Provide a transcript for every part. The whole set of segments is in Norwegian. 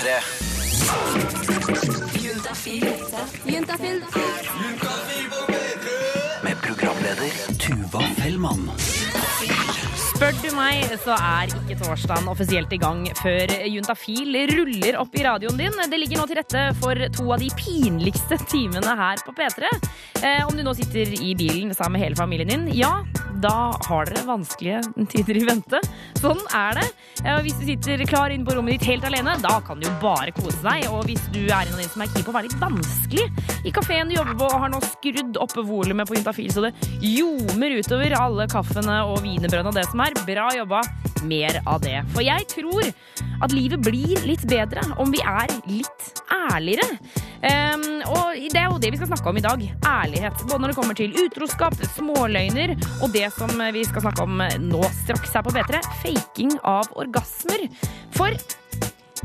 P3. Med programleder Tuva Fellmann. Spør du meg, så er ikke torsdagen offisielt i gang før Juntafil ruller opp i radioen din. Det ligger nå til rette for to av de pinligste timene her på P3. Eh, om du nå sitter i bilen sammen med hele familien din, ja, da har dere vanskelige tider i vente. Sånn er det. Hvis du sitter klar inne på rommet ditt helt alene, da kan du jo bare kose deg. Og hvis du er en av de som er keen på å være litt vanskelig i kafeen du jobber på og har nå skrudd oppe volumet på Juntafil så det ljomer utover alle kaffene og wienerbrødene og det som er, bra jobba. Mer av det. For jeg tror at livet blir litt bedre om vi er litt ærligere. Um, og det er jo det vi skal snakke om i dag. Ærlighet. Både når det kommer til utroskap, småløgner og det som vi skal snakke om nå straks her på P3, faking av orgasmer. For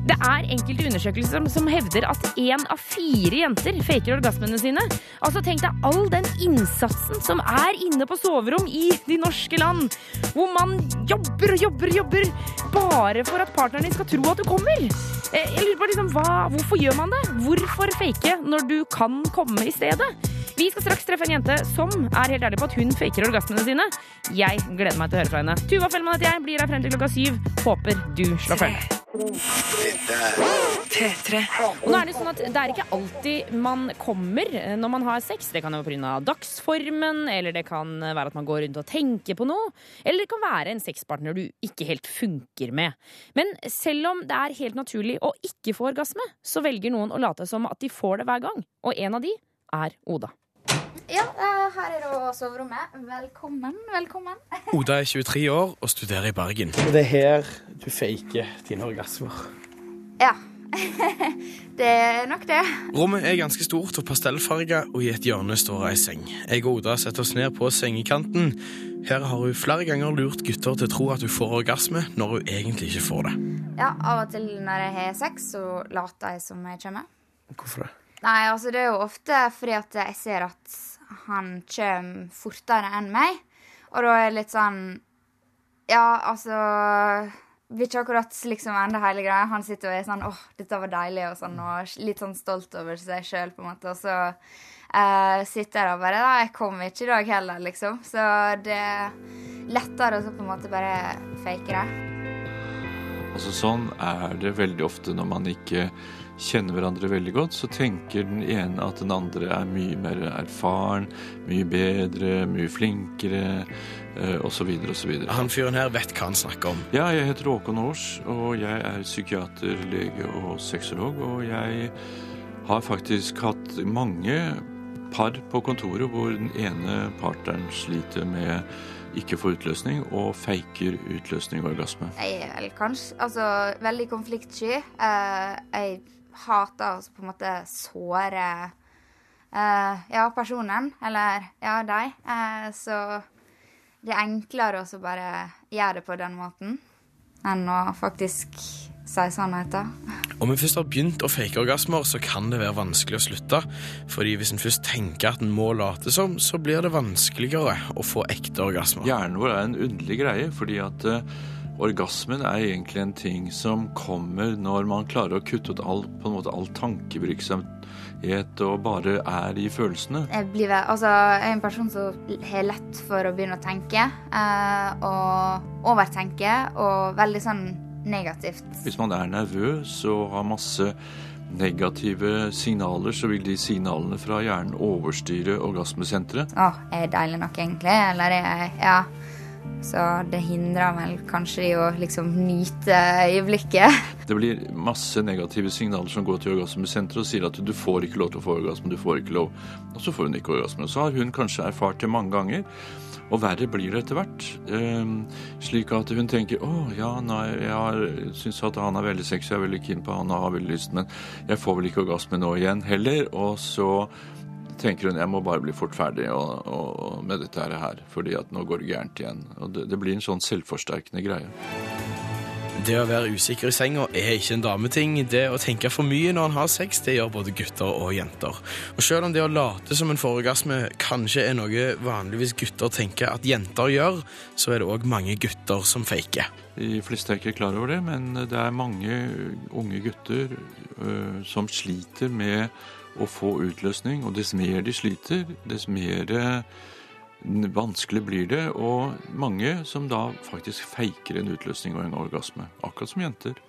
det er enkelte undersøkelser som, som hevder at én av fire jenter faker orgasmene sine. Altså Tenk deg all den innsatsen som er inne på soverom i de norske land. Hvor man jobber og jobber og jobber bare for at partneren din skal tro at du kommer. Eh, Jeg lurer på liksom, hva, Hvorfor gjør man det? Hvorfor fake når du kan komme i stedet? Vi skal straks treffe en jente som er helt ærlig på at hun faker orgasmene sine. Jeg gleder meg til å høre fra henne. Tuva Fellmann heter jeg, blir her frem til klokka syv. Håper du slår følge. Og nå er Det sånn at det er ikke alltid man kommer når man har sex. Det kan jo pga. dagsformen, eller det kan være at man går rundt og tenker på noe. Eller det kan være en sexpartner du ikke helt funker med. Men selv om det er helt naturlig å ikke få orgasme, så velger noen å late som at de får det hver gang. Og en av de er Oda. Ja, eh, her er da soverommet. Velkommen, velkommen. Oda er 23 år og studerer i Bergen. Det er her du faker dine orgasmer. Ja. det er nok det. Rommet er ganske stort og pastellfarga, og i et hjørne står ei seng. Jeg og Oda setter oss ned på sengekanten. Her har hun flere ganger lurt gutter til å tro at hun får orgasme, når hun egentlig ikke får det. Ja, Av og til når jeg har sex, så later jeg som jeg kommer. Hvorfor det? Nei, altså det er jo ofte fordi at jeg ser at han kommer fortere enn meg. Og da er det litt sånn Ja, altså Vil ikke akkurat liksom ende hele greia. Han sitter og er sånn åh, dette var deilig, og sånn, og litt sånn stolt over seg sjøl, på en måte. Og så uh, sitter jeg og bare Nei, jeg kom ikke i dag heller, liksom. Så det er lettere å på en måte bare fake det. Altså Sånn er det veldig ofte når man ikke kjenner hverandre veldig godt. Så tenker den ene at den andre er mye mer erfaren, mye bedre, mye flinkere eh, osv. osv. Han fyren her vet hva han snakker om. Ja, jeg heter Håkon Aars, og jeg er psykiater, lege og sexolog. Og jeg har faktisk hatt mange par på kontoret hvor den ene partneren sliter med ikke få utløsning, og feiker utløsning og orgasme. Jeg er vel kanskje altså, veldig konfliktsky. Eh, jeg hater å på en måte såre eh, ja, personen, eller ja, deg. Eh, så det er enklere å bare gjøre det på den måten enn å faktisk si sannheten. Om en først har begynt å fake orgasmer, så kan det være vanskelig å slutte. Fordi hvis en først tenker at en må late som, så blir det vanskeligere å få ekte orgasmer. Hjernen vår er en underlig greie, fordi at eh, orgasmen er egentlig en ting som kommer når man klarer å kutte ut all, på en måte, all tankevirksomhet og bare er i følelsene. Jeg, blir, altså, jeg er en person som har lett for å begynne å tenke. eh, og overtenke, og veldig sånn negativt. Hvis man er nervøs og har masse negative signaler, så vil de signalene fra hjernen overstyre orgasmesenteret. Å, er jeg deilig nok, egentlig? Eller er jeg Ja. Så det hindrer vel kanskje i å liksom nyte øyeblikket. Det blir masse negative signaler som går til orgasmesenteret og sier at du får ikke lov til å få orgasme, du får ikke lov. Og så får hun ikke orgasme. Og Så har hun kanskje erfart det mange ganger. Og verre blir det etter hvert. Ehm, slik at hun tenker å ja, nei, jeg syns at han er veldig sexy, jeg er veldig keen på han og har veldig lyst, men jeg får vel ikke orgasme nå igjen heller. Og så tenker hun jeg må bare bli fort ferdig og, og, med dette her, fordi at nå går det gærent igjen. Og det, det blir en sånn selvforsterkende greie. Det å være usikker i senga er ikke en dameting. Det å tenke for mye når en har sex, det gjør både gutter og jenter. Og selv om det å late som en får orgasme kanskje er noe vanligvis gutter tenker at jenter gjør, så er det òg mange gutter som faker. De fleste er ikke klar over det, men det er mange unge gutter øh, som sliter med å få utløsning. Og dess mer de sliter, dess mer øh, vanskelig blir det. Og mange som da faktisk faker en utløsning og en orgasme. Akkurat som jenter.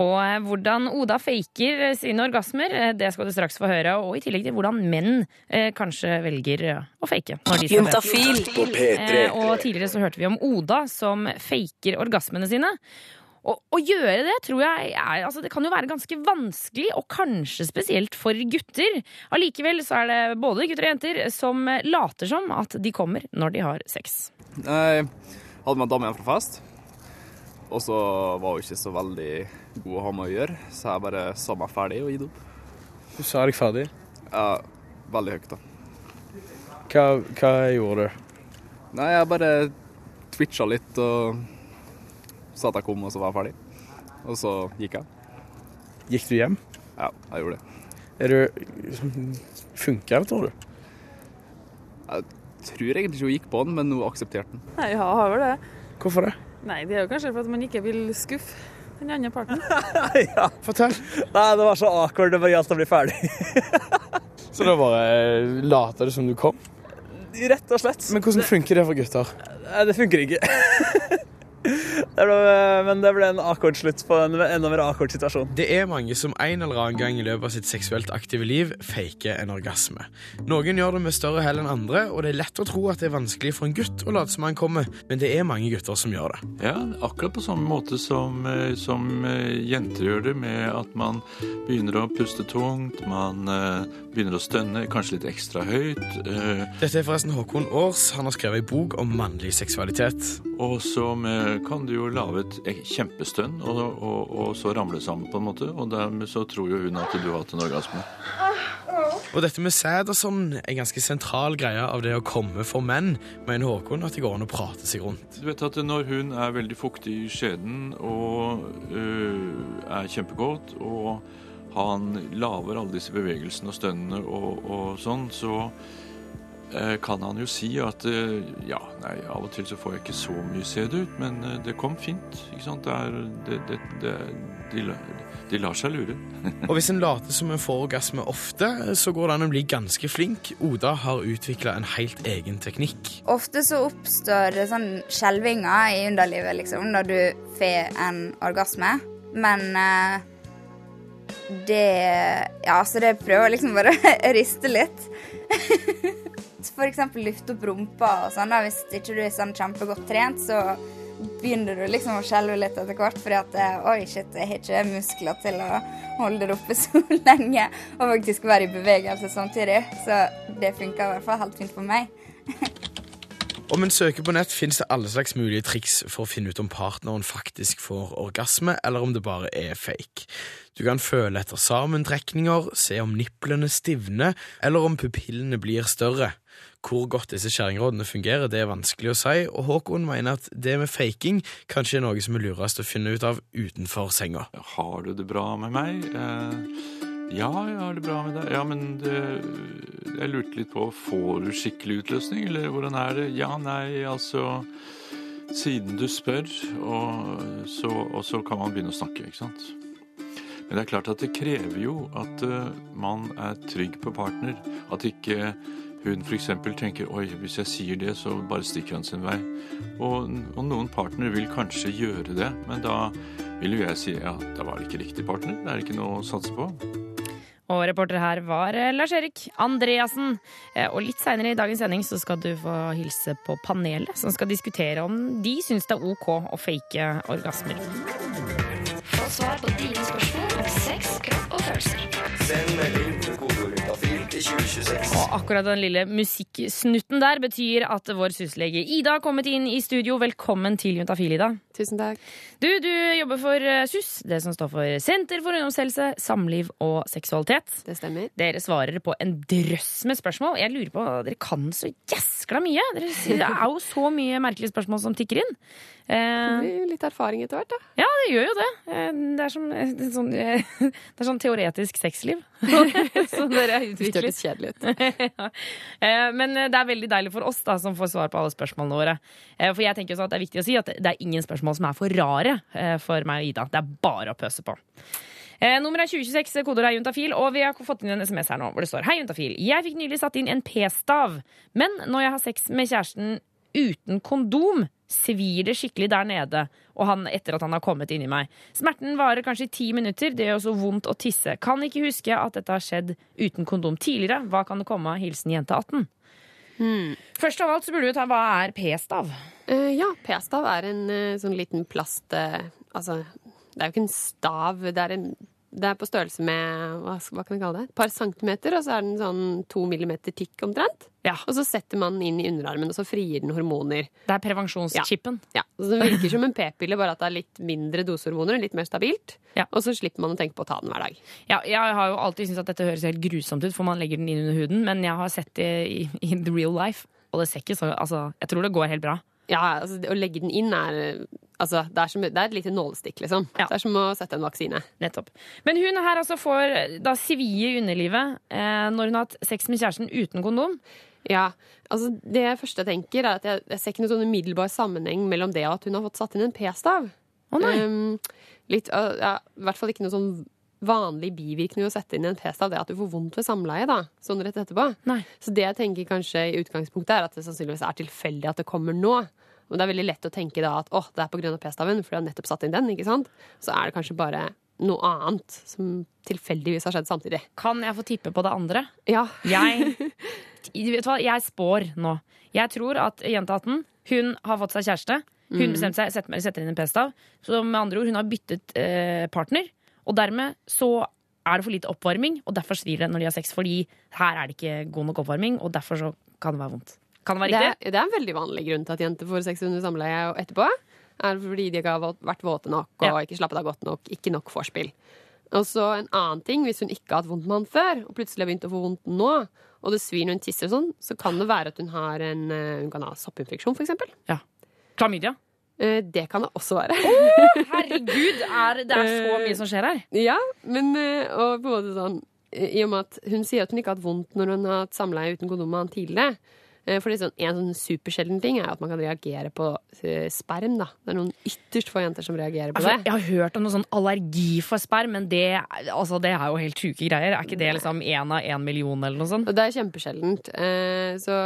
Og eh, hvordan Oda faker eh, sine orgasmer, eh, det skal du straks få høre. Og i tillegg til hvordan menn eh, kanskje velger eh, å fake. Når de skal fake. Juntafil. Eh, og tidligere så hørte vi om Oda som faker orgasmene sine. Og å gjøre det tror jeg er, altså det kan jo være ganske vanskelig, og kanskje spesielt for gutter. Allikevel så er det både gutter og jenter som later som at de kommer når de har sex. Jeg hadde med en dame hjem fra fest, og så var hun ikke så veldig god å ha med å gjøre, så jeg bare sa meg ferdig og gitt opp. Du sa deg ferdig. Ja, veldig høyt, da. Hva, hva gjorde du? Nei, jeg bare twitcha litt og sa at jeg kom, og så var jeg ferdig. Og så gikk jeg. Gikk du hjem? Ja, jeg gjorde det. Er du Funker det, tror du? Jeg tror egentlig ikke hun gikk på den, men hun aksepterte den. Nei, ja, har vel det. Hvorfor det? Nei, det er jo kanskje for at man ikke vil skuffe den andre parten. Fortell. Nei, det var så awkward. Det bare gjaldt å bli ferdig. Så da bare later du som du kom? Rett og slett. Men hvordan funker det for gutter? Nei, det funker ikke. det ble, men det ble en akkord slutt på en enda mer awkward situasjon. Det er mange som en eller annen gang i løpet av sitt seksuelt aktive liv faker en orgasme. Noen gjør det med større hell enn andre, og det er lett å tro at det er vanskelig for en gutt å late som han kommer, men det er mange gutter som gjør det. Ja, akkurat på samme måte som, eh, som eh, jenter gjør det, med at man begynner å puste tungt, man eh, begynner å stønne, kanskje litt ekstra høyt. Dette er forresten Håkon Aars. Han har skrevet ei bok om mannlig seksualitet. Og så kan du jo laget kjempestønn, og, og, og så ramle sammen på en måte. Og dermed så tror jo hun at du har hatt en orgasme. Og dette med sæd og sånn er en ganske sentral greie av det å komme for menn, mener Håkon at det går an å prate seg rundt. Du vet at når hun er veldig fuktig i skjeden og øh, er kjempekåt, og han lager alle disse bevegelsene og stønnene og, og sånn, så kan han jo si at eh, ja, nei, av og til så får jeg ikke så mye CD ut, men eh, det kom fint. ikke sant? Det er, det, det, det, de, de lar seg lure. Og hvis en later som en får orgasme ofte, så går det an å bli ganske flink. Oda har utvikla en helt egen teknikk. Ofte så oppstår sånn skjelvinger i underlivet liksom, når du får en orgasme. Men uh det Ja, så det prøver liksom bare å riste litt. For eksempel løfte opp rumpa og sånn. Hvis ikke du er sånn kjempegodt trent, så begynner du liksom å skjelve litt etter hvert. Fordi at eh, oi, shit, jeg har ikke muskler til å holde det oppe så lenge. Og faktisk være i bevegelse samtidig. Så det funker i hvert fall helt fint for meg. Om en søker på nett, finnes det alle slags mulige triks for å finne ut om partneren faktisk får orgasme, eller om det bare er fake. Du kan føle etter sammentrekninger, se om nipplene stivner, eller om pupillene blir større. Hvor godt disse skjæringrådene fungerer, det er vanskelig å si, og Håkon mener at det med faking kanskje er noe som er lurest å finne ut av utenfor senga. Har du det bra med meg? Eh, ja, jeg har det bra med deg. Ja, men det, jeg lurte litt på, får du skikkelig utløsning, eller hvordan er det? Ja, nei, altså Siden du spør, og så, og så kan man begynne å snakke, ikke sant? Men det er klart at det krever jo at uh, man er trygg på partner. At ikke hun f.eks. tenker oi, hvis jeg sier det, så bare stikker han sin vei. Og, og noen partnere vil kanskje gjøre det, men da vil jo jeg si ja, da var det ikke riktig partner. Det er ikke noe å satse på. Og reporter her var eh, Lars-Erik Andreassen. Eh, Og litt seinere i dagens sending så skal du få hilse på panelet, som skal diskutere om de syns det er OK å fake orgasmer. Få svar på dine spørsmål om sex, kropp og følelser. Send melding 2026. Og akkurat den lille musikksnutten der betyr at vår syslege Ida har kommet inn i studio. Velkommen til Juntafil, Ida. Tusen takk. Du, du jobber for eh, SUS, det som står for Senter for ungdomshelse, samliv og seksualitet. Det stemmer. Dere svarer på en drøss med spørsmål. Jeg lurer på, Dere kan så jæskla mye! Dere, det er jo så mye merkelige spørsmål som tikker inn. Det blir jo litt erfaring etter hvert, da. ja, det gjør jo det. Eh, Det er, som, eh, det er sånn, eh, det er sånn teoretisk sexliv som dere har utviklet. Hørtes kjedelig ut. Men eh, det er veldig deilig for oss da, som får svar på alle spørsmålene våre. Eh, For jeg tenker også sånn at Det er viktig å si at det er ingen spørsmål som er for rare eh, for meg og Ida. Det er bare å pøse på. Nummeret nummer er 2026, kodeord er juntafil, og vi har fått inn en SMS her nå hvor det står Hei, juntafil. Jeg fikk nylig satt inn en p-stav, men når jeg har sex med kjæresten uten kondom, svir det skikkelig der nede og han, etter at han har kommet inni meg. Smerten varer kanskje i ti minutter, det gjør også vondt å tisse. Kan ikke huske at dette har skjedd uten kondom tidligere. Hva kan det komme av? Hilsen jente 18. Først av alt så burde du ta hva er p-stav? Uh, ja, p-stav er en uh, sånn liten plast Uh, Altså, det er jo ikke en stav. Det er, en, det er på størrelse med hva, hva kan jeg kalle det? Et par centimeter, og så er den sånn to millimeter tykk omtrent. Ja. Og så setter man den inn i underarmen, og så frier den hormoner. Det er prevensjonschipen. Ja, så Den virker som en p-pille, bare at det er litt mindre dosehormoner, litt mer stabilt. Ja. Og så slipper man å tenke på å ta den hver dag. Ja, jeg har jo alltid syntes at dette høres helt grusomt ut, for man legger den inn under huden, men jeg har sett det i, i the real life, og det ser ikke så Altså, jeg tror det går helt bra. Ja, altså Å legge den inn er Altså, det er, som, det er et lite nålestikk, liksom. Ja. Det er som å sette en vaksine. Nettopp. Men hun her altså får da svie i underlivet eh, når hun har hatt sex med kjæresten uten kondom. Ja, altså Det første jeg tenker, er at jeg, jeg ser ikke noen sånn umiddelbar sammenheng mellom det og at hun har fått satt inn en p-stav. Å nei. Um, litt, uh, ja, I hvert fall ikke noe sånn vanlig bivirkning å sette inn en p-stav. Det er at du får vondt ved samleie da, sånn rett etterpå. Nei. Så det jeg tenker kanskje i utgangspunktet er at det sannsynligvis er tilfeldig at det kommer nå. Men det er veldig lett å tenke da at å, det er pga. p-staven, for du har nettopp satt inn den. ikke sant? Så er det kanskje bare noe annet som tilfeldigvis har skjedd samtidig. Kan jeg få tippe på det andre? Ja. Jeg, vet du hva, jeg spår nå. Jeg tror at jenta 18 hun har fått seg kjæreste. Hun bestemte seg setter, sette inn en p-stav. Så med andre ord, hun har byttet eh, partner. Og dermed så er det for lite oppvarming, og derfor svir det når de har sex. Fordi her er det ikke god nok oppvarming, og derfor så kan det være vondt. Kan det Det være riktig? det er en veldig vanlig grunn til at jenter får sex under samleie og etterpå. Er fordi de ikke har vært våte nok og Ja. ikke slappet av godt nok. Ikke nok vorspiel. Og så en annen ting, hvis hun ikke har hatt vondt med han før, og plutselig har begynt å få vondt nå, og det svir når hun tisser og sånn, så kan det være at hun har en eh, hun kan ha soppinfeksjon, for eksempel. Klamydia? Eh, Det kan det også være. Herregud, er, det er så mye som skjer her. Ja, men eh, og på en måte sånn eh, I og med at hun sier at hun ikke har hatt vondt når hun har hatt samleie uten kondom med han tidligere. Eh, Fordi sånn, En sånn supersjelden ting er at man kan reagere på eh, sperm. da. Det er noen ytterst få jenter som reagerer på Altså, det. jeg har hørt om noe sånn allergi for sperm, men det, altså, det er jo helt sjuke greier. Er ikke det liksom én av én million eller noe sånt? Og det er kjempesjeldent. Eh, så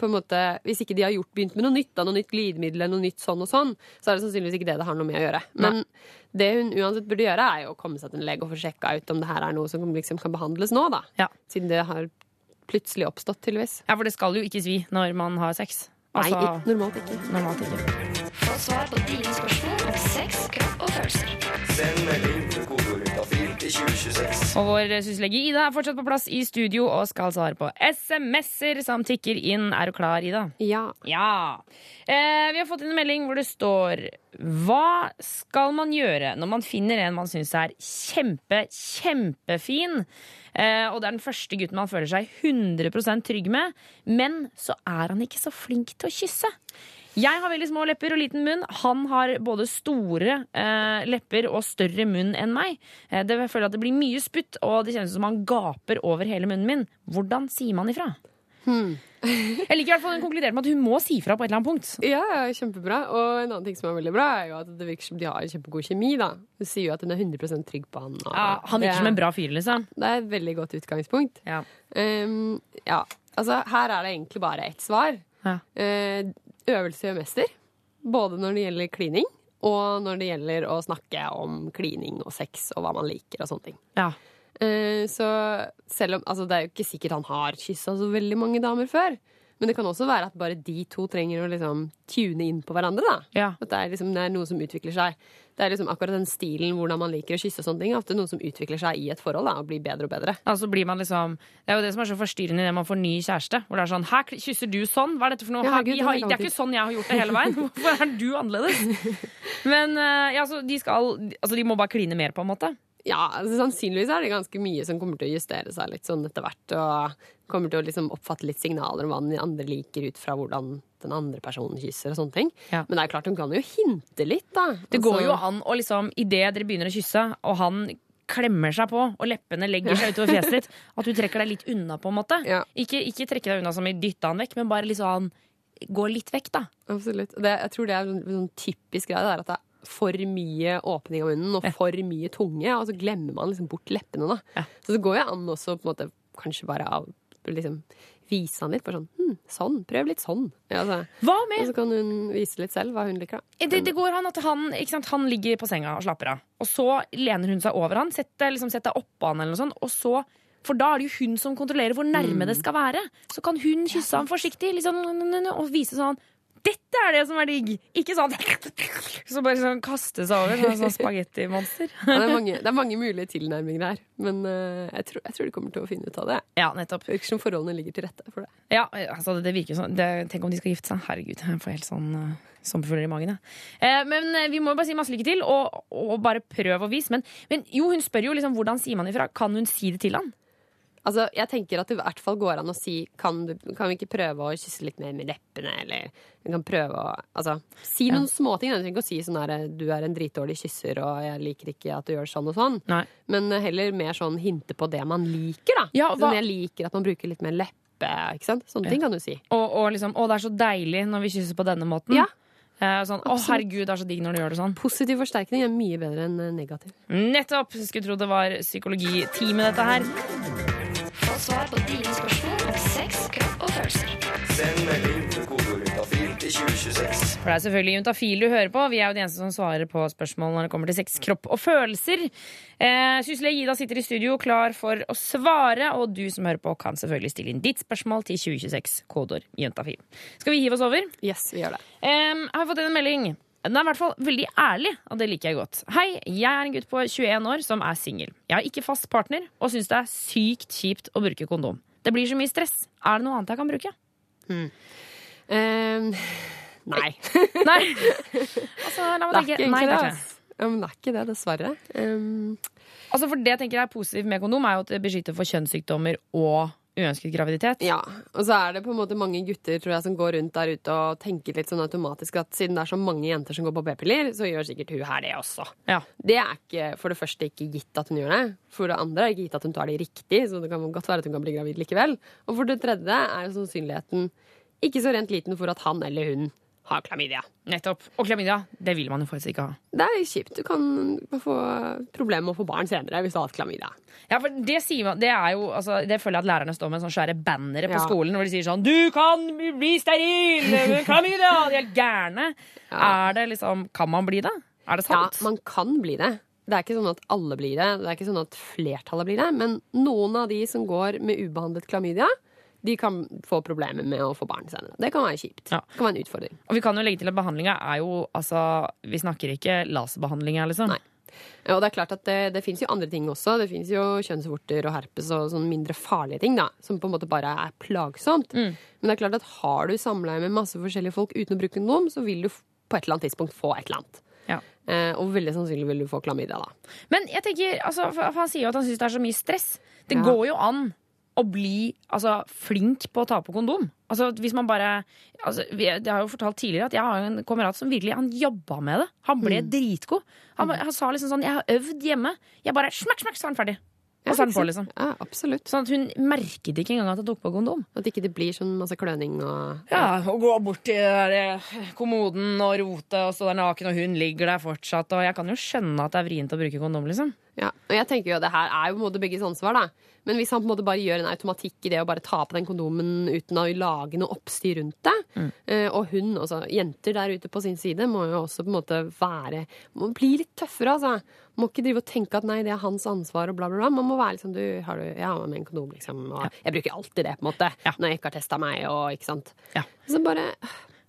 på en måte, hvis ikke de har gjort, begynt med noe nytt, da, noe nytt glidemiddel eller noe nytt sånn og sånn, så er det sannsynligvis ikke det det har noe med å gjøre. Men det hun uansett burde gjøre, er jo å komme seg til en lege og få sjekka ut om det her er noe som liksom kan behandles nå, da. Ja. Siden det har plutselig oppstått, tydeligvis. Ja, for det skal jo ikke svi når man har sex. Altså, Nei, normalt ikke. normalt ikke. Få svar på dine spørsmål om sex, kropp og følelser. Send melding til Og vår syslege Ida er fortsatt på plass i studio og skal svare på SMS-er som tikker inn. Er du klar, Ida? Ja. Ja. Eh, vi har fått inn en melding hvor det står Hva skal man gjøre når man finner en man syns er kjempe, kjempefin? Eh, og det er den første gutten man føler seg 100 trygg med, men så er han ikke så flink til å kysse. Jeg har veldig små lepper og liten munn. Han har både store eh, lepper og større munn enn meg. Eh, det jeg føler at det blir mye spytt, og det kjennes som han gaper over hele munnen min. Hvordan sier man ifra? Jeg liker i hvert fall hun konkluderte med at hun må si fra på et eller annet punkt. Ja, kjempebra. Og en annen ting som er veldig bra, er jo at det virker som de har kjempegod kjemi. da. Hun sier jo at hun er 100% trygg på han. Ja, han virker det- som en bra fyr, liksom. Det er et veldig godt utgangspunkt. Ja. Um, ja, altså her er det egentlig bare ett svar. Ja. Eh, øvelse gjør mester. Både når det gjelder klining, og når det gjelder å snakke om klining og sex og hva man liker og sånne ting. Ja. Eh, så selv om Altså, det er jo ikke sikkert han har kyssa så veldig mange damer før, Men det kan også være at bare de to trenger å liksom tune inn på hverandre. da. Ja. At det er, liksom, det er noe som utvikler seg. Det er liksom akkurat den stilen hvordan man liker å kysse og sånne ting. er Ofte noe som utvikler seg i et forhold da, og blir bedre og bedre. Altså blir man liksom, det er jo det som er så forstyrrende idet man får ny kjæreste. Hvor det er sånn Her kysser du sånn? Hva er dette for noe? Ja, Her, det har, er det er ikke sånn jeg har gjort det hele veien. Hvorfor er du annerledes? Men eh, ja, så de skal Altså, de må bare kline mer, på en måte. Ja, altså, Sannsynligvis er det ganske mye som kommer til å justere seg litt sånn etter hvert. Og kommer til å liksom oppfatte litt signaler om hva den andre liker ut fra hvordan den andre personen kysser. og sånne ting. Ja. Men det er klart hun kan jo hinte litt, da. Det går Altså- jo an å liksom, idet dere begynner å kysse, og han klemmer seg på, og leppene legger seg utover fjeset ditt, at du trekker deg litt unna, på en måte. Ja. Ikke, ikke trekke deg unna som i dytte han vekk, men bare sånn gå litt vekk, da. Absolutt. Det, jeg tror det er en sånn typisk greie. At det er for mye åpning av munnen og for mye tunge, og så glemmer man liksom bort leppene. da. Så det går jo an også på en måte kanskje bare av liksom vise han litt. Bare sånn hm, sånn, prøv litt sånn. Ja, så. Hva Og så kan hun vise litt selv hva hun liker. det, det går an at han, sant, han ligger på senga og slapper av. Og så lener hun seg over han, setter, liksom, setter oppå han, eller noe sånt, og så for da er det jo hun som kontrollerer hvor nærme det skal være. Så kan hun kysse ham forsiktig liksom, og vise sånn Dette er det som er digg! Ikke sånn Så bare sånn kaste seg over som en sånn spagettimonster. Ja, det, er mange, det er mange mulige tilnærminger her, men uh, jeg, tror, jeg tror de kommer til å finne ut av det. Ja, nettopp. Det virker som forholdene ligger til rette for det. Ja, altså det virker sånn det, Tenk om de skal gifte seg. Herregud, jeg får helt sånn uh, sommerfugler i magen. Eh, men vi må jo bare si masse lykke til, og, og bare prøv å vise. Men, men jo, hun spør jo liksom hvordan sier man ifra. Kan hun si det til han? Altså, jeg tenker at det i hvert fall går an å si kan, du, kan vi ikke prøve å kysse litt mer med leppene, eller vi kan prøve å altså, Si noen småting. da. Du trenger ikke å si sånn her du er en dritdårlig kysser, og jeg liker ikke at du gjør sånn og sånn. Nei. Men heller mer sånn hinte på det man liker, da. Ja, hva- Sånn, jeg liker at man bruker litt mer leppe, ikke sant. Sånne ting kan du si. Og, og liksom Å, det er så deilig når vi kysser på denne måten. Ja. Eh, sånn, Å, herregud, det er så digg når du gjør det sånn. Positiv forsterkning er mye bedre enn negativ. Nettopp! Skulle tro det var psykologitime, dette her. Svar på dine spørsmål om sex, kropp og følelser. Send melding til kodeord juntafil til 2026. For det er selvfølgelig Juntafil du hører på. Vi er jo de eneste som svarer på spørsmål når det kommer til sex, kropp og følelser. Eh, Sysle Gida sitter i studio klar for å svare, og du som hører på, kan selvfølgelig stille inn ditt spørsmål til 2026, kodeord juntafil. Skal vi hive oss over? Yes, vi gjør det. Eh, jeg har fått inn en melding. Den er i hvert fall veldig ærlig, og det liker jeg godt. Hei, jeg er en gutt på 21 år som er singel. Jeg har ikke fast partner, og syns det er sykt kjipt å bruke kondom. Det blir så mye stress. Er det noe annet jeg kan bruke? Eh, nei. Nei. Altså, la meg Det er tenke. ikke Nei, det. Ja, men det er ikke det, dessverre. Um, Altså for Det jeg tenker er positivt med kondom, er jo at det beskytter for kjønnssykdommer og uønsket graviditet. ja, og så er det på en måte mange gutter tror jeg, som går rundt der ute og tenker litt sånn automatisk at siden det er så mange jenter som går på p-piller, så gjør sikkert hun her det også. Ja. Det er ikke, for det første ikke gitt at hun gjør det. For det andre er det ikke gitt at hun tar det riktig, så det kan godt være at hun kan bli gravid likevel. Og for det tredje er jo sannsynligheten ikke så rent liten for at han eller hun har klamydia. Nettopp. Og klamydia, det vil man jo faktisk ikke ha. Det er kjipt. Du kan få problemer med å få barn senere hvis du har hatt klamydia. Ja, for Det sier man, det er jo, altså, det føler jeg at lærerne står med sånne svære bannere på Ja. skolen hvor de sier sånn 'Du kan bli steril! med Klamydia!' De er gærne. Er det liksom, Kan man bli det? Er det sant? Ja, man kan bli det. Det er ikke sånn at alle blir det, det er ikke sånn at flertallet blir det, men noen av de som går med ubehandlet klamydia, de kan få problemer med å få barn senere. Det kan være kjipt. Ja. Det kan være en utfordring. Og vi kan jo legge til at behandlinga er jo altså Vi snakker ikke laserbehandling her, liksom. Nei. Ja, Og det er klart at det, det fins jo andre ting også. Det fins jo kjønnsvorter og herpes og sånn mindre farlige ting, da, som på en måte bare er plagsomt. Mm. Men det er klart at har du samleie med masse forskjellige folk uten å bruke kondom, så vil du på et eller annet tidspunkt få et eller annet. Ja. Eh, og veldig sannsynlig vil du få klamydia, da. Men jeg tenker, altså, han sier jo at han syns det er så mye stress. Det Ja. går jo an å bli altså, flink på å ta på kondom. Altså, hvis man bare altså, Jeg har jo fortalt tidligere at jeg har en kamerat som virkelig Han jobba med det. Han ble Mm. dritgod. Han, han sa liksom sånn Jeg har øvd hjemme. Jeg bare smakk, smakk, så er han ferdig. Og så er den på, liksom. Ja, absolutt. Sånn at hun merket ikke engang at jeg tok på kondom. At ikke det blir sånn masse kløning og Ja, Å gå bort til der eh, kommoden og rote og stå der naken, og hun ligger der fortsatt. Og jeg kan jo skjønne at det er vrient å bruke kondom, liksom. Ja, og jeg tenker jo at det her er jo på en måte begges ansvar, da. Men hvis han på en måte bare gjør en automatikk i det å bare ta på den kondomen uten å lage noe oppstyr rundt det, mm. og hun, altså jenter der ute på sin side, må jo også på en måte være Må bli litt tøffere, altså. Må ikke drive og tenke at nei, det er hans ansvar og bla, bla, bla. Man må være liksom du, har du Ja, med en kondom, liksom. Og jeg bruker alltid det, på en måte. Når jeg ikke har testa meg og ikke sant. Ja. Så bare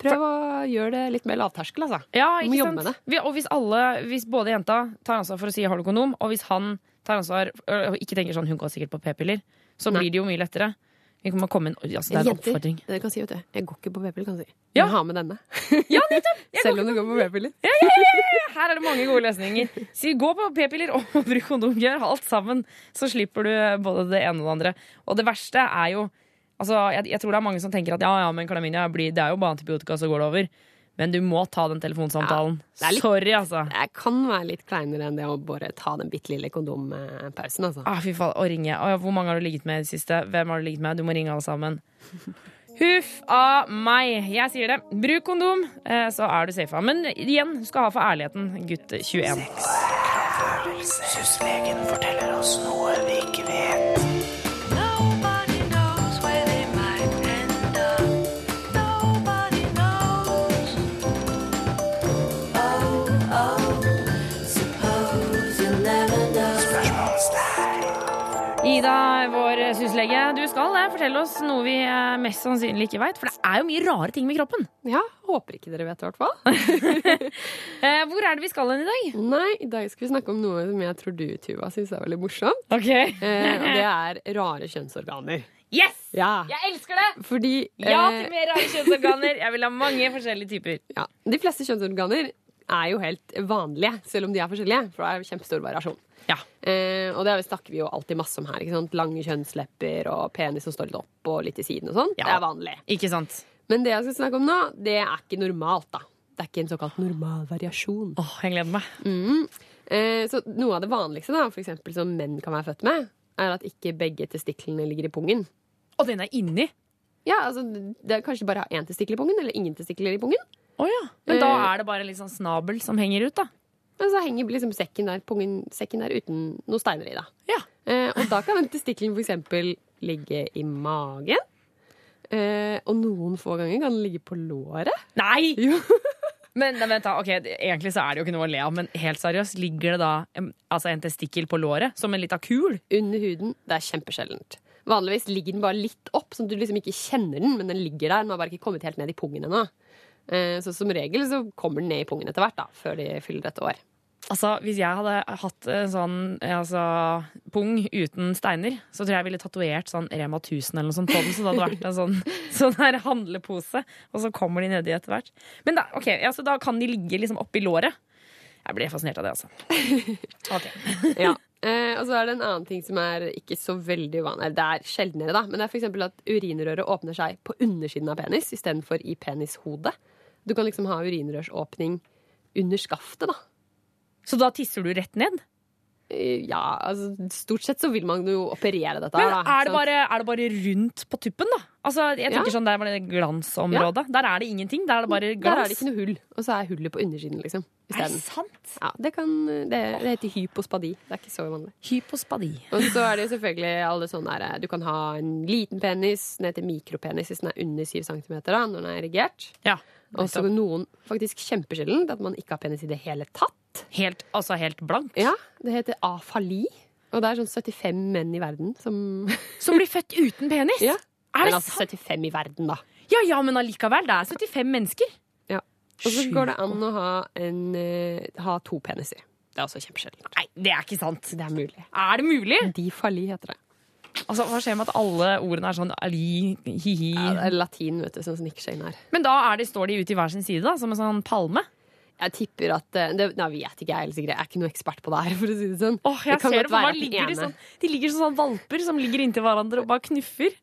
prøv å gjøre det litt mer lavterskel, altså. Ja, Du må jobbe sant? med det. Vi- Og hvis alle, hvis både jenta tar ansvar for å si 'har du kondom', og hvis han tar ansvar og ikke tenker sånn 'hun går sikkert på p-piller', så Nei. blir det jo mye lettere. Inn, altså, det er en Jenter, oppfordring. dere kan si, vet du, jeg går ikke på p-piller, kan si. Ja. Har med denne. Ja! Selv om du går på p-piller. Ja, ja, ja, ja. Her er det mange gode løsninger. Si, gå på p-piller og bruk kondom. Gjør alt sammen, så slipper du både det ene og det andre. Og det verste er jo altså, jeg, jeg tror det er mange som tenker at ja, ja, men klamydia blir, det er jo bare antibiotika, så går det over. Men du må ta den telefonsamtalen. det er litt- Sorry, altså. Det kan være litt kleinere enn det å bare ta den bitte lille kondompausen, altså. Ah, fy faen, å ringe. Å, ja, hvor mange har du ligget med i det siste? Hvem har du ligget med? Du må ringe alle sammen. Huff a meg. Jeg sier det. Bruk kondom, eh, så er du safa. Men igjen, du skal ha for ærligheten, gutt 21. Syslegen forteller oss noe vi ikke vet. Syslege, du skal eh, fortelle oss noe vi eh, mest sannsynlig ikke veit. For det er jo mye rare ting med kroppen. Ja, håper ikke dere vet det, i hvert fall. Eh, Hvor er det vi skal hen i dag? Nei, i dag skal vi snakke om noe som jeg tror du, Tuva, syns er veldig morsomt. Ok. Og det er rare kjønnsorganer. Yes! Ja. Jeg elsker det! Fordi Ja til mer rare kjønnsorganer. Jeg vil ha mange forskjellige typer. ja, De fleste kjønnsorganer er jo helt vanlige, selv om de er forskjellige. For det er kjempestor variasjon. Ja. Eh, og det snakker vi jo alltid masse om her. Lange kjønnslepper og penis som står litt opp og litt i siden og sånn. Ja. Det er vanlig. Ikke sant? Men det jeg skal snakke om nå, det er ikke normalt, da. Det er ikke en såkalt normal variasjon. Åh, jeg gleder meg. Mm. Eh, så noe av det vanligste da, for eksempel, som menn kan være født med, er at ikke begge testiklene ligger i pungen. Og den er inni? Ja, altså det er Kanskje bare én testikkel i pungen, eller ingen testikler i pungen. Oh, ja. Men da Eh. er det bare en liksom snabel som henger ut, da. Og så henger liksom sekken der, pungen, sekken der uten noen steiner i. da. Eh, og da kan den testikkelen eksempel ligge i magen. Eh, og noen få ganger kan den ligge på låret. Nei! Jo. Men nei, vent da, ok, Egentlig så er det jo ikke noe å le av, men helt seriøst, ligger det da en, altså en testikkel på låret som en lita kul? Under huden. Det er kjempesjeldent. Vanligvis ligger den bare litt opp, sånn at du liksom ikke kjenner den, men den ligger der. Den har bare ikke kommet helt ned i pungen ennå. Eh, så som regel så kommer den ned i pungen etter hvert, da, før de fyller et år. Altså, Hvis jeg hadde hatt en sånn altså, pung uten steiner, så tror jeg jeg ville tatovert sånn Rema 1000 eller noe sånt på den. Så det hadde vært en sånn, sånn her handlepose, og så kommer de nedi etter hvert. Men da, okay, altså, da kan de ligge liksom oppi låret. Jeg ble fascinert av det, altså. Ok. ja. Eh, og så er det en annen ting som er ikke så veldig uvanlig. Det er sjeldnere, da. Men det er f.eks. at urinrøret åpner seg på undersiden av penis istedenfor i penishodet. Du kan liksom ha urinrørsåpning under skaftet, da. Så da tisser du rett ned? Eh, Ja, altså stort sett så vil man jo operere dette. Men da, er det, bare, er det bare rundt på tuppen, da? Altså, jeg tenker Ja. sånn, Der var det glansområdet. Der er det ingenting. Der er det bare glans. Der er det ikke noe hull, og så er hullet på undersiden, liksom. Er det sant? Ja, det, kan, det, det heter hypospadi. Det er ikke så vanlig. Hypospadi. Og så er det jo selvfølgelig alle sånne der, Du kan ha en liten penis, den heter mikropenis hvis den er under 7 cm da, når den er erigert. Ja, og så noen faktisk kjempesjelden at man ikke har penis i det hele tatt. Helt, altså helt blankt? Ja, Det heter afali. Og det er sånn 75 menn i verden som Som blir født uten penis? Ja. Er det Men altså 75 i verden, da. Ja, ja, men allikevel. Det er 75 mennesker. Ja. Og så går det an å ha, en, uh, ha to peniser. Det er også kjempesjelden. Nei, det er ikke sant. Det er mulig. Er det mulig? Difali heter det. Altså, Hva skjer med at alle ordene er sånn ali, hi-hi? Ja, det er latin, vet du, som sniker er. Men da er de, står de ute i hver sin side, da, som en sånn palme? Jeg tipper at eh, det, Nei, vet ikke jeg sikkert. Jeg er ikke noe ekspert på det her, for å si det sånn. Åh, jeg det ser det for Ligger de, sånn, de ligger som sånn valper som ligger inntil hverandre og bare knuffer.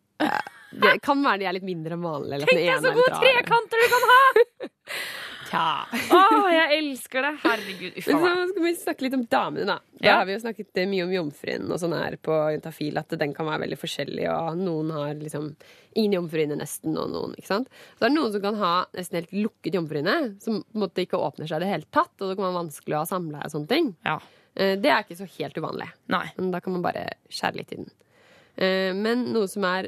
Det kan være de er litt mindre enn vanlig. Tenk deg så er gode trekanter du kan ha! Tja. Åh, jeg elsker det. Herregud. Uff a meg. skal vi snakke litt om damene, da. Da Ja. har vi jo snakket eh, mye om jomfruen og sånn her på Juntafil, at den kan være veldig forskjellig, og noen har liksom ingen jomfruhinne nesten, og noen, ikke sant. Så er det noen som kan ha nesten helt lukket jomfruhinne, som på en måte ikke åpner seg i det hele tatt, og det kan være vanskelig å ha samleie og sånne ting. Ja. Eh, Det er ikke så helt uvanlig. Nei. Men da kan man bare skjære litt i den. Eh, Men noe som er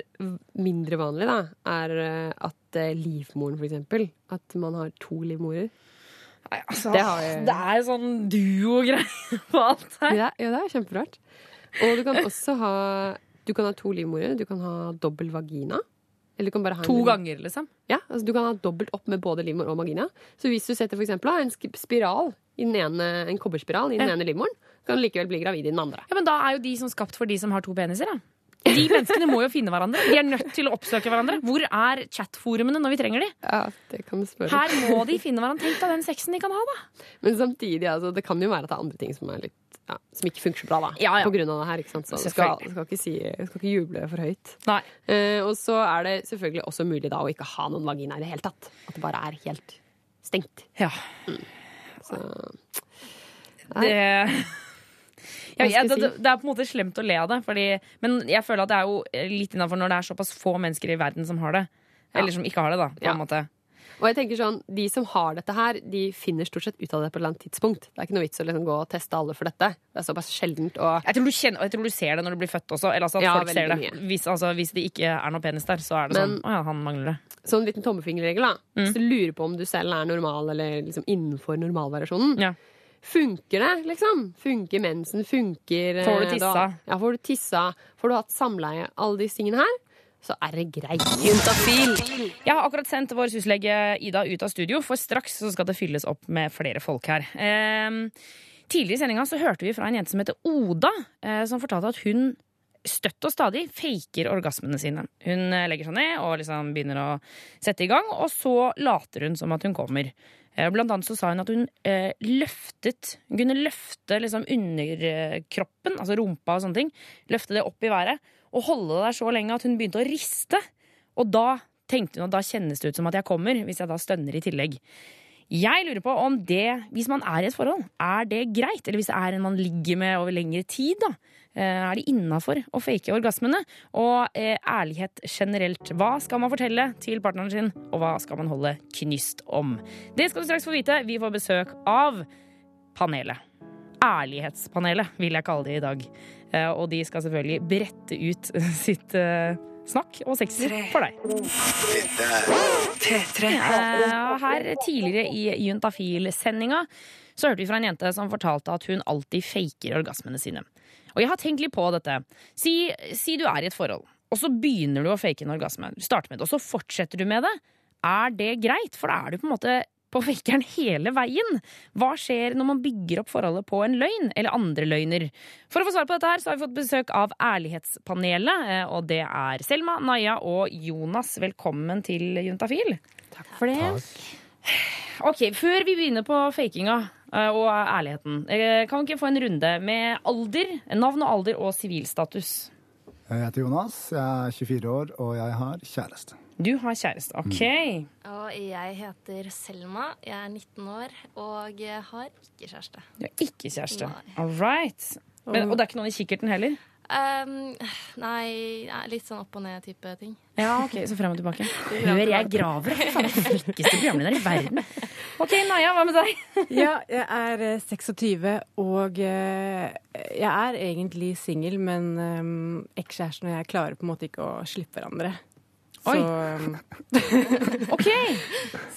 mindre vanlig, da, er eh, at eh, livmoren, for eksempel At man har to livmorer. Altså, Det har Det er sånn duo-greie på alt her. Ja, ja, det er kjemperart. Og du kan også ha Du kan ha to livmorer. Du kan ha dobbel vagina. Eller du kan bare ha en To liv- ganger, liksom. Ja, altså Du kan ha dobbelt opp med både livmor og vagina. Så hvis du setter for eksempel, en spiral i den ene, en kobberspiral i den Ja. ene livmoren, kan du likevel bli gravid i den andre. Ja, Men da er jo de som skapt for de som har to peniser, da. De menneskene må jo finne hverandre. De er nødt til å oppsøke hverandre. Hvor er chatforumene når vi trenger de? Ja, det kan du spørre. Her må de finne hverandre. Tenk deg den sexen de kan ha, da. Men samtidig, altså, det kan jo være at det er andre ting som, er litt, ja, som ikke funker så bra, da. Ja, ja. På grunn av det her. ikke sant? Så du skal, skal, ikke si, skal ikke juble for høyt. Nei. Eh, og så er det selvfølgelig også mulig da å ikke ha noen vagina i det hele tatt. At det bare er helt stengt. Ja. Mm. Så Det ja, ja, det, det det er på en måte slemt å le av det, fordi, men jeg føler at det er jo litt innafor når det er såpass få mennesker i verden som har det. Eller som ikke har det, da. Og jeg tenker sånn, De som har dette her, de finner stort sett ut av det på et eller annet tidspunkt. Det er ikke noe vits å liksom gå og teste alle for dette. Det er såpass sjeldent. Og Jeg tror, du kjenner, jeg tror du ser det når du blir født også. Eller altså at Ja, folk ser det. veldig Hvis, altså, hvis det ikke er noe penis der, så er det Men- sånn Å ja, han mangler det. sånn liten tommefingerregel, da. Mm. Hvis du lurer på om du selv er normal eller liksom innenfor normalvariasjonen. Ja. Funker det, liksom? Funker mensen? Funker eh, Får du tissa? da- Ja, får du tissa? Får du hatt samleie? Alle disse tingene her. Så er det greit. Jeg har akkurat sendt vår syslege Ida ut av studio, for straks så skal det fylles opp med flere folk her. Eh, tidligere i sendinga så hørte vi fra en jente som heter Oda, eh, som fortalte at hun støtt og stadig faker orgasmene sine. Hun eh, legger seg ned og liksom begynner å sette i gang, og så later hun som at hun kommer. Eh, Blant annet så sa hun at hun eh, løftet Hun kunne løfte liksom underkroppen, altså rumpa og sånne ting. Løfte det opp i været og holde det der så lenge at hun begynte å riste. Og da tenkte hun at da kjennes det ut som at jeg kommer, hvis jeg da stønner i tillegg. Jeg lurer på om det, hvis man er i et forhold, er det greit? Eller hvis det er en man ligger med over lengre tid, da? Eh, Er det innafor å fake orgasmene? Og eh, ærlighet generelt. Hva skal man fortelle til partneren sin, og hva skal man holde knyst om? Det skal du straks få vite. Vi får besøk av panelet. Ærlighetspanelet, vil jeg kalle det i dag. Eh, Og de skal selvfølgelig brette ut sitt snakk og sexy for deg. Her tidligere i Juntafil-sendinga så hørte vi fra en jente som fortalte at hun alltid faker orgasmene sine. Og jeg har tenkt litt på dette. Si, si du er i et forhold, og så begynner du å fake en orgasme. Du starter med det, og så fortsetter du med det. Er det greit? For da er du på en måte på fakeren hele veien. Hva skjer når man bygger opp forholdet på en løgn, eller andre løgner? For å få svar på dette her, så har vi fått besøk av Ærlighetspanelet, eh, og det er Selma, Naya og Jonas. Velkommen til Juntafil. Takk for det. Ok, Før vi begynner på fakinga og ærligheten, eh, kan vi ikke få en runde med alder, navn og alder og sivilstatus? Jeg heter Jonas, jeg er 24 år, og jeg har kjæreste. Du har kjæreste. Ok. Og jeg heter Selma, jeg er 19 år og jeg har ikke kjæreste. Du har ikke kjæreste. All right. Men, og det er ikke noen i kikkerten heller? Um, nei, litt sånn opp og ned-type ting. Ja, ok, Så frem og tilbake. Hør, jeg graver. Faen, jeg er flinkeste programlederen i verden. Ok, Naja, hva med deg? Ja, jeg er eh, 26, og eh, jeg er egentlig singel, men um, ekskjæresten og jeg klarer på en måte ikke å slippe hverandre. Så, um, Ok.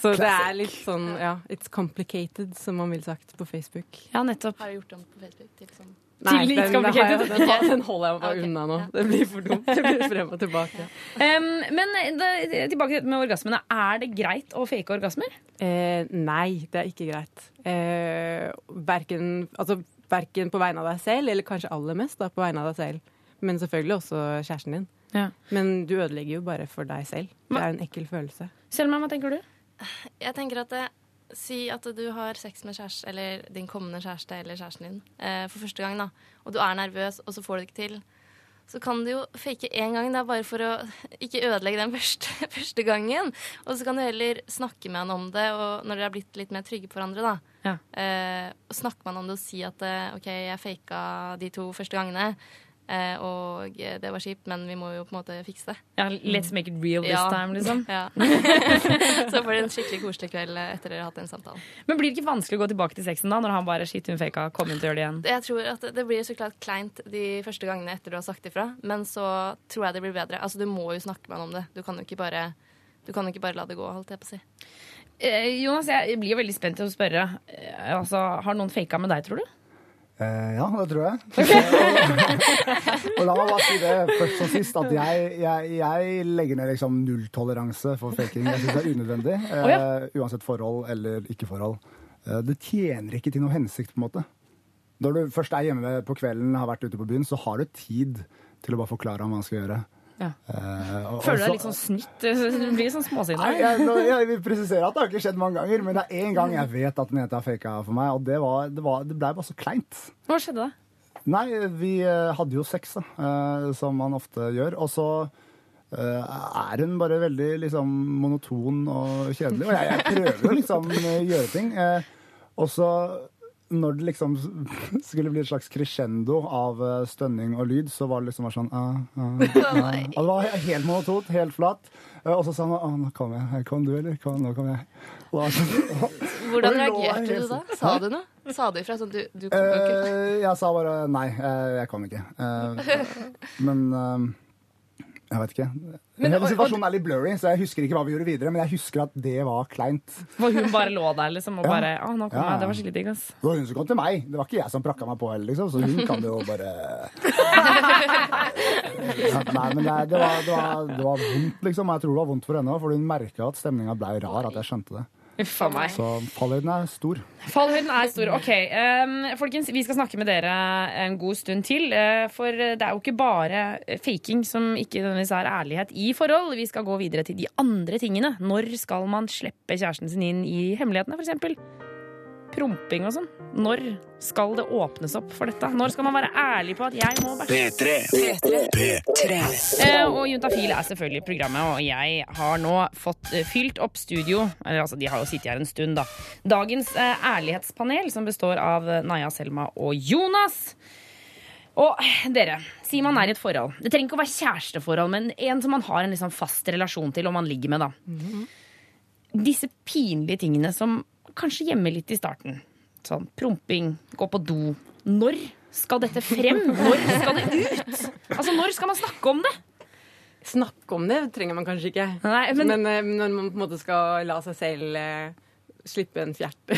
så det er litt sånn, ja, it's complicated, som man ville sagt på Facebook. Ja, nettopp. Har du gjort om på Facebook til sånn Nei, Til den, den, har jeg, den, den holder jeg meg okay. unna nå. ja. Det blir for dumt. Det blir frem og tilbake. Um, men da, tilbake med orgasmene. Er det greit å fake orgasmer? Eh, nei, det er ikke greit. Eh, verken, altså, verken på vegne av deg selv, eller kanskje aller mest da, på vegne av deg selv. Men selvfølgelig også kjæresten din. Ja. Men du ødelegger jo bare for deg selv. Det er en ekkel følelse. Selma, hva tenker du? Jeg tenker at det, Si at du har sex med kjæreste, eller din kommende kjæreste eller kjæresten din eh, for første gang, da, og du er nervøs, og så får du det ikke til. Så kan du jo fake én gang, det er bare for å ikke ødelegge den første, første gangen. Og så kan du heller snakke med han om det, og når dere har blitt litt mer trygge på hverandre, da. Ja. Eh, snakker man om det og si at eh, OK, jeg faka de to første gangene, eh, og eh, det var kjipt, men vi må jo på en måte fikse det. Ja, let's make it real this Ja. time, liksom. Ja. så får dere en skikkelig koselig kveld etter dere har hatt den samtalen. Men blir det ikke vanskelig å gå tilbake til sexen da, når han bare shit, hun faka, kom inn til å gjøre det igjen? Jeg tror at Det blir så klart kleint de første gangene etter du har sagt ifra, men så tror jeg det blir bedre. Altså, Du må jo snakke med han om det. Du kan jo ikke bare, du kan jo ikke bare la det gå, holdt jeg på å si. Eh, Jonas, jeg blir jo veldig spent til å spørre. Eh, Altså, har noen faka med deg, tror du? Eh, ja, det tror jeg. og la meg bare si det først og sist, at jeg, jeg, jeg legger ned liksom nulltoleranse for faking. Jeg syns det er unødvendig. Eh, uansett forhold eller ikke forhold. Eh, det tjener ikke til noe hensikt, på en måte. Når du først er hjemme på kvelden, har vært ute på byen, så har du tid til å bare forklare ham hva han skal gjøre. Ja. Uh, Føler du deg litt sånn snytt? Du blir sånn småsinna. Jeg, jeg vil presisere at det har ikke skjedd mange ganger, men det er én gang jeg vet at Neta faka for meg, og det, var, det, var, det ble bare så kleint. Hva skjedde da? Nei, vi eh, hadde jo sex, da, eh, som man ofte gjør. Og så er hun bare veldig liksom, monoton og kjedelig. Og jeg, jeg prøver å liksom gjøre ting. Og så når det liksom skulle bli et slags crescendo av eh, stønning og lyd, så var det liksom bare sånn ah, ah, ah. Det var helt monotont, helt flatt. Eh, Og så sa han ah, nå kom jeg. Kom du, eller? Kom, nå kom jeg. Sånn, Hvordan reagerte du da? sånn- Sa du noe? Sa du ifra sånn du, du kom ikke Eh, jeg sa bare nei, jeg kom ikke. Men jeg vet ikke. Men- Hele situasjonen er litt blurry, så jeg husker ikke hva vi gjorde videre. Men jeg husker at det var kleint. For hun bare lå der liksom og bare Å, nå kom Ja. jeg. Det var skikkelig digg, ass. Det var hun som kom til meg. Det var ikke jeg som prakka meg på heller, liksom. Så hun kan jo bare ja, Nei, men det, det, var, det, var, det var vondt, liksom. Jeg tror det var vondt for henne òg, for hun merka at stemninga blei rar. At jeg skjønte det. Uff a meg. Så fallhøyden er stor. Fallhøyden er stor. Ok, um, folkens, vi skal snakke med dere en god stund til. Uh, for det er jo ikke bare faking som ikke nødvendigvis er ærlighet i forhold. Vi skal gå videre til de andre tingene. Når skal man slippe kjæresten sin inn i hemmelighetene, f.eks.? Promping og sånn. Når skal det åpnes opp for dette? Når skal man være ærlig på at jeg må bæsje? Eh, og Juntafil er selvfølgelig programmet, og jeg har nå fått eh, fylt opp studio. Eller altså, de har jo sittet her en stund, da. Dagens eh, ærlighetspanel, som består av Naya Selma og Jonas. Og eh, dere, si man er i et forhold. Det trenger ikke å være kjæresteforhold, men en som man har en liksom fast relasjon til, og man ligger med, da. Disse pinlige tingene som kanskje gjemmer litt i starten. Sånn promping, gå på do. Når skal dette frem? Når skal det ut? Altså, når skal man snakke om det? Snakke om det trenger man kanskje ikke. Nei, men- men, eh, når man på en måte skal la seg selv eh, slippe en fjert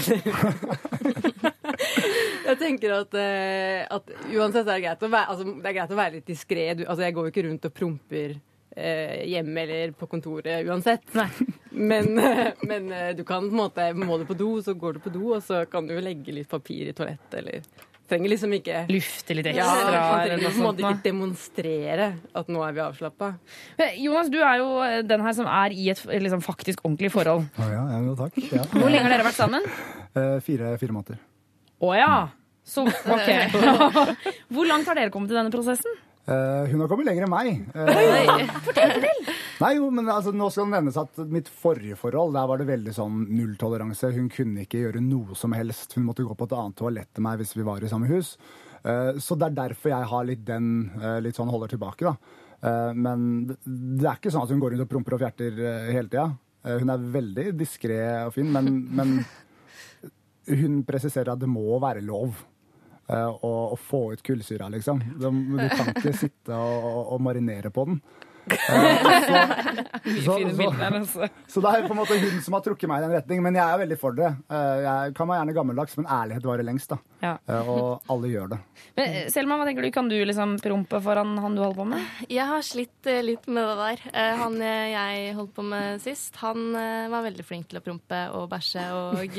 Jeg tenker at, eh, at uansett er det greit å være, altså, det er greit å være litt diskré. Altså, jeg går jo ikke rundt og promper hjemme eller på kontoret uansett. Men, eh, men eh, du kan på en måte Må du på do, så går du på do, og så kan du legge litt papir i toalettet eller Trenger liksom ikke Lufte litt Ja, ekstra. man eller trenger på en måte ikke demonstrere at nå er vi avslappa. Jonas, du er jo den her som er i et liksom, faktisk ordentlig forhold. Å ja, ja, takk. Ja. Hvor lenge har dere vært sammen? Eh, fire, fire måneder. Å ja. Så OK. Hvor langt har dere kommet i denne prosessen? Eh, hun har kommet lenger enn meg. Eh, Fortell! Nei, jo, men altså, nå skal det nevnes at mitt forrige forhold, der var det veldig sånn nulltoleranse. Hun kunne ikke gjøre noe som helst. Hun måtte gå på et annet toalett til meg hvis vi var i samme hus. Eh, så det er derfor jeg har litt den litt sånn holder tilbake, da. Men det- er ikke sånn at hun går rundt og promper og fjerter hele tida. Hun er veldig diskré og fin, men, men hun presiserer at det må være lov. Eh, å, å få ut kullsyra, liksom. Du, kan ikke sitte og, og, og marinere på den. Så- så- altså. Så det er på en måte hun som har trukket meg i den retning. Men jeg er veldig for det. Eh, Jeg kan være gjerne gammeldags, men ærlighet varer lengst. da. Ja. Eh, Og alle gjør det. Men eh, Selma, hva tenker du? Kan du liksom prompe foran han du holder på med? Jeg har slitt litt med det der. Han jeg holdt på med sist, han var veldig flink til å prompe og bæsje. Og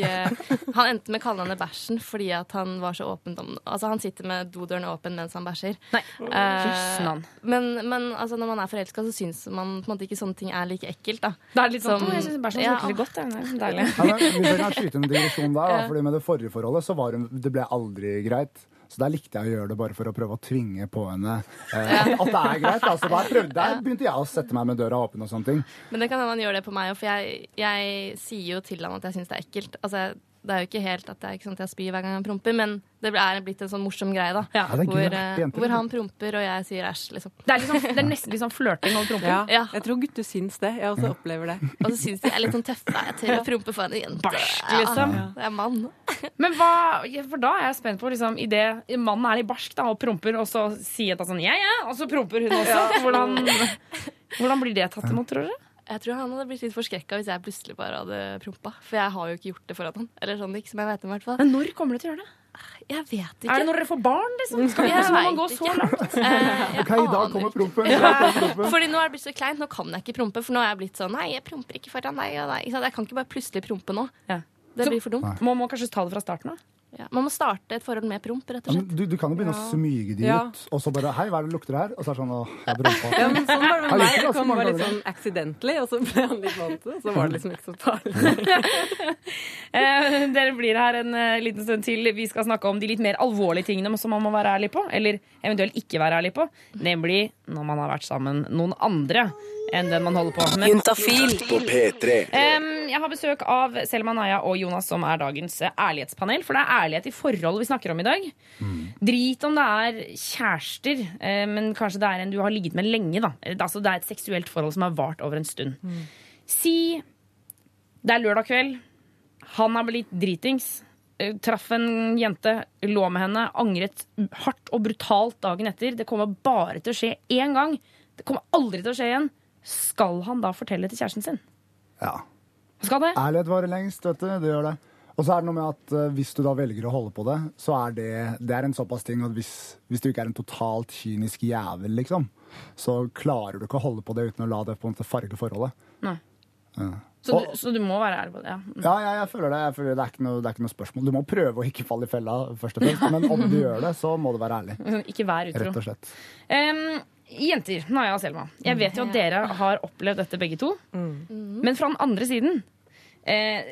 han endte med å kalle henne bæsjen fordi at han var så åpen om Altså, han sitter med dodøren åpen mens han bæsjer. Nei. Uh, men men altså, når man er forelska, så syns man på en måte ikke sånne ting er like ekkelt, da. Det er litt sånn, Som- «Å, jeg synes bæsjen Ja. smaker litt godt. Det er Deilig. Ja, men hvis jeg kan skyte en digresjon der, da, Ja. fordi med det forrige forholdet så var hun, det ble aldri greit. Så der likte jeg å gjøre det bare for å prøve å tvinge på henne eh, at, det er greit. Altså, der, prøvde, der begynte jeg å sette meg med døra åpen og sånne ting. Men det kan hende han gjør det på meg òg, for jeg, jeg sier jo til han at jeg syns det er ekkelt. Altså, det er jo ikke helt at det er ikke sånn at jeg spyr hver gang han promper, men det er blitt en sånn morsom greie, da. Ja, er hvor, da. eh, hvor han promper, og jeg sier æsj, liksom. Det er, liksom, det er nesten litt sånn flørting og promping. Ja, Ja. Jeg tror gutter syns det. Jeg også opplever det. Og så syns de jeg er litt sånn tøffe. Jeg tør å prompe for en jente. Barsk, liksom. Ja, det er mann. Men hva, for da er jeg spent på liksom, idet mannen er litt barsk da, og promper, og så sier jeg sånn ja, ja, og så promper hun også. Hvordan, hvordan blir det tatt imot, tror dere? Jeg tror han hadde blitt litt forskrekka hvis jeg plutselig bare hadde prompa. For jeg har jo ikke gjort det foran han. Eller sånn, ikke som jeg vet om, i hvert fall. Men når kommer du til å gjøre det? Jeg vet ikke. Er det når dere får barn, liksom? Skal Jeg så man gå så ikke. langt? Eh, OK, i dag kommer prompen. Fordi nå er det blitt så kleint. Nå kan jeg ikke prompe. For nå er jeg blitt sånn Nei, jeg promper ikke foran deg og deg. Jeg kan ikke bare plutselig prompe nå. Det Så blir for dumt. Man må kanskje ta det fra starten av? Ja. Man må starte et forhold med promp, rett og slett. du, du kan jo begynne å smyge de Ja. ut, og så bare Hei, hva er det lukter her? Og så er det sånn Å, jeg prompa. Ja, men sånn var det med meg. Det kom bare litt sånn accidentally, og så ble han litt vant til det. Så var det liksom ikke så farlig. Eh, dere blir her en eh, liten stund til. Vi skal snakke om de litt mer alvorlige tingene som man må være ærlig på. Eller eventuelt ikke være ærlig på. Nemlig når man har vært sammen noen andre enn den man holder på med. Juntafil på P3. Um, jeg har besøk av Selma Naya og Jonas, som er dagens eh, ærlighetspanel. For det er ærlighet i forhold vi snakker om i dag. Drit om det er kjærester, eh, men kanskje det er en du har ligget med lenge. Da. Eh, Altså, det er et seksuelt forhold som har vart over en stund. Si det er lørdag kveld. Han har blitt dritings. Eh, Traff en jente, lå med henne, angret hardt og brutalt dagen etter. Det kommer bare til å skje én gang. Det kommer aldri til å skje igjen. Skal han da fortelle til kjæresten sin? Ja. Skal det? Ærlighet varer lengst, vet du. Det gjør det. Og så er det noe med at uh, hvis du da velger å holde på det, så er det, det er en såpass ting at hvis, hvis du ikke er en totalt kynisk jævel, liksom, så klarer du ikke å holde på det uten å la det på en måte farge forholdet. Nei. Ja. Så, Og- du, så du må være ærlig på det? Ja. Ja, jeg, jeg føler det. Jeg føler det, er ikke noe, det er ikke noe spørsmål. Du må prøve å ikke falle i fella, først og fremst. Men om du gjør det, så må du være ærlig. Ikke vær utro. Rett og slett. Um, jenter, Naja og Selma. Jeg vet jo at dere har opplevd dette begge to. Men fra den andre siden eh,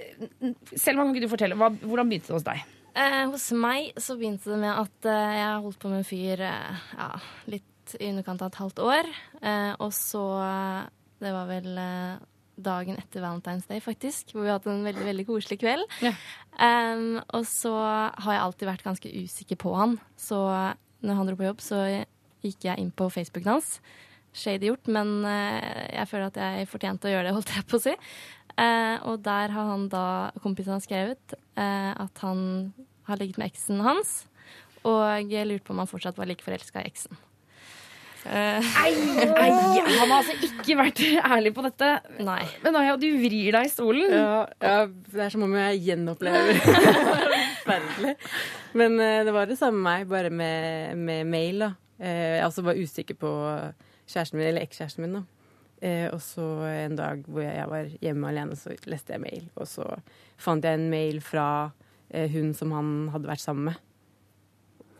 Selma, kan ikke du fortelle, hva, hvordan begynte det hos deg? Eh, hos meg så begynte det med at eh, jeg holdt på med en fyr eh, ja, litt i underkant av et halvt år. Eh, og så eh, Det var vel eh, dagen etter Valentine's Day, faktisk, hvor vi hadde en veldig veldig koselig kveld. Em, og så har jeg alltid vært ganske usikker på han. Så når han dro på jobb, så gikk jeg inn på Facebooken hans. Shady gjort, men uh, jeg føler at jeg fortjente å gjøre det, holdt jeg på å si. Uh, og der har han da, kompisen hans skrevet uh, at han har ligget med eksen hans. Og jeg lurte på om han fortsatt var like forelska i eksen. Eh, Ei, han har altså ikke vært ærlig på dette. Nei. Men Aya, du vrir deg i stolen. Ja, ja, det er som om jeg gjenopplever Forferdelig. Men eh, det var det samme med meg, bare med, med mail. da. Eh, jeg altså var usikker på kjæresten min, eller ekskjæresten min. da. Eh, og så en dag hvor jeg var hjemme alene, så leste jeg mail. Og så fant jeg en mail fra eh, hun som han hadde vært sammen med.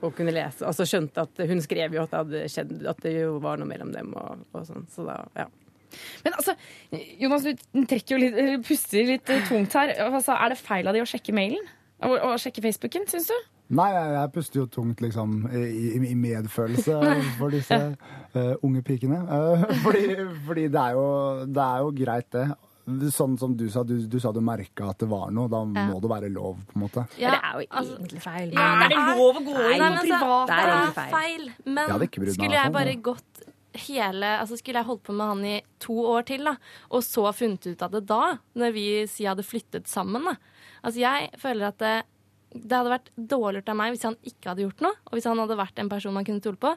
Og kunne lese. Altså skjønte at hun skrev jo at det hadde skjedd, at det jo var noe mellom dem. og, og sånn. Så da, ja. Men altså, Jonas, du trekker jo litt, puster litt eh, tungt her. Altså, er det feil av de å sjekke mailen? Og, og sjekke Facebooken, syns du? Nei, jeg, jeg puster jo tungt liksom i, i, i medfølelse for disse uh, unge pikene. Uh, fordi fordi det, er jo, det er jo greit, det. Sånn som du sa, du, du sa du merka at det var noe. Da Ja. må det være lov, på en måte. Ja, det er jo altså- egentlig feil. Ja, Er det lov å gå inn på altså, privat? Det er Det er feil. feil. Men Jeg meg skulle jeg bare gått hele Altså skulle jeg holdt på med han i to år til, da, og så funnet ut av det da, når vi sier hadde flyttet sammen, da. Altså jeg føler at det, det hadde vært dårlig av meg hvis han ikke hadde gjort noe, og hvis han hadde vært en person man kunne stole på.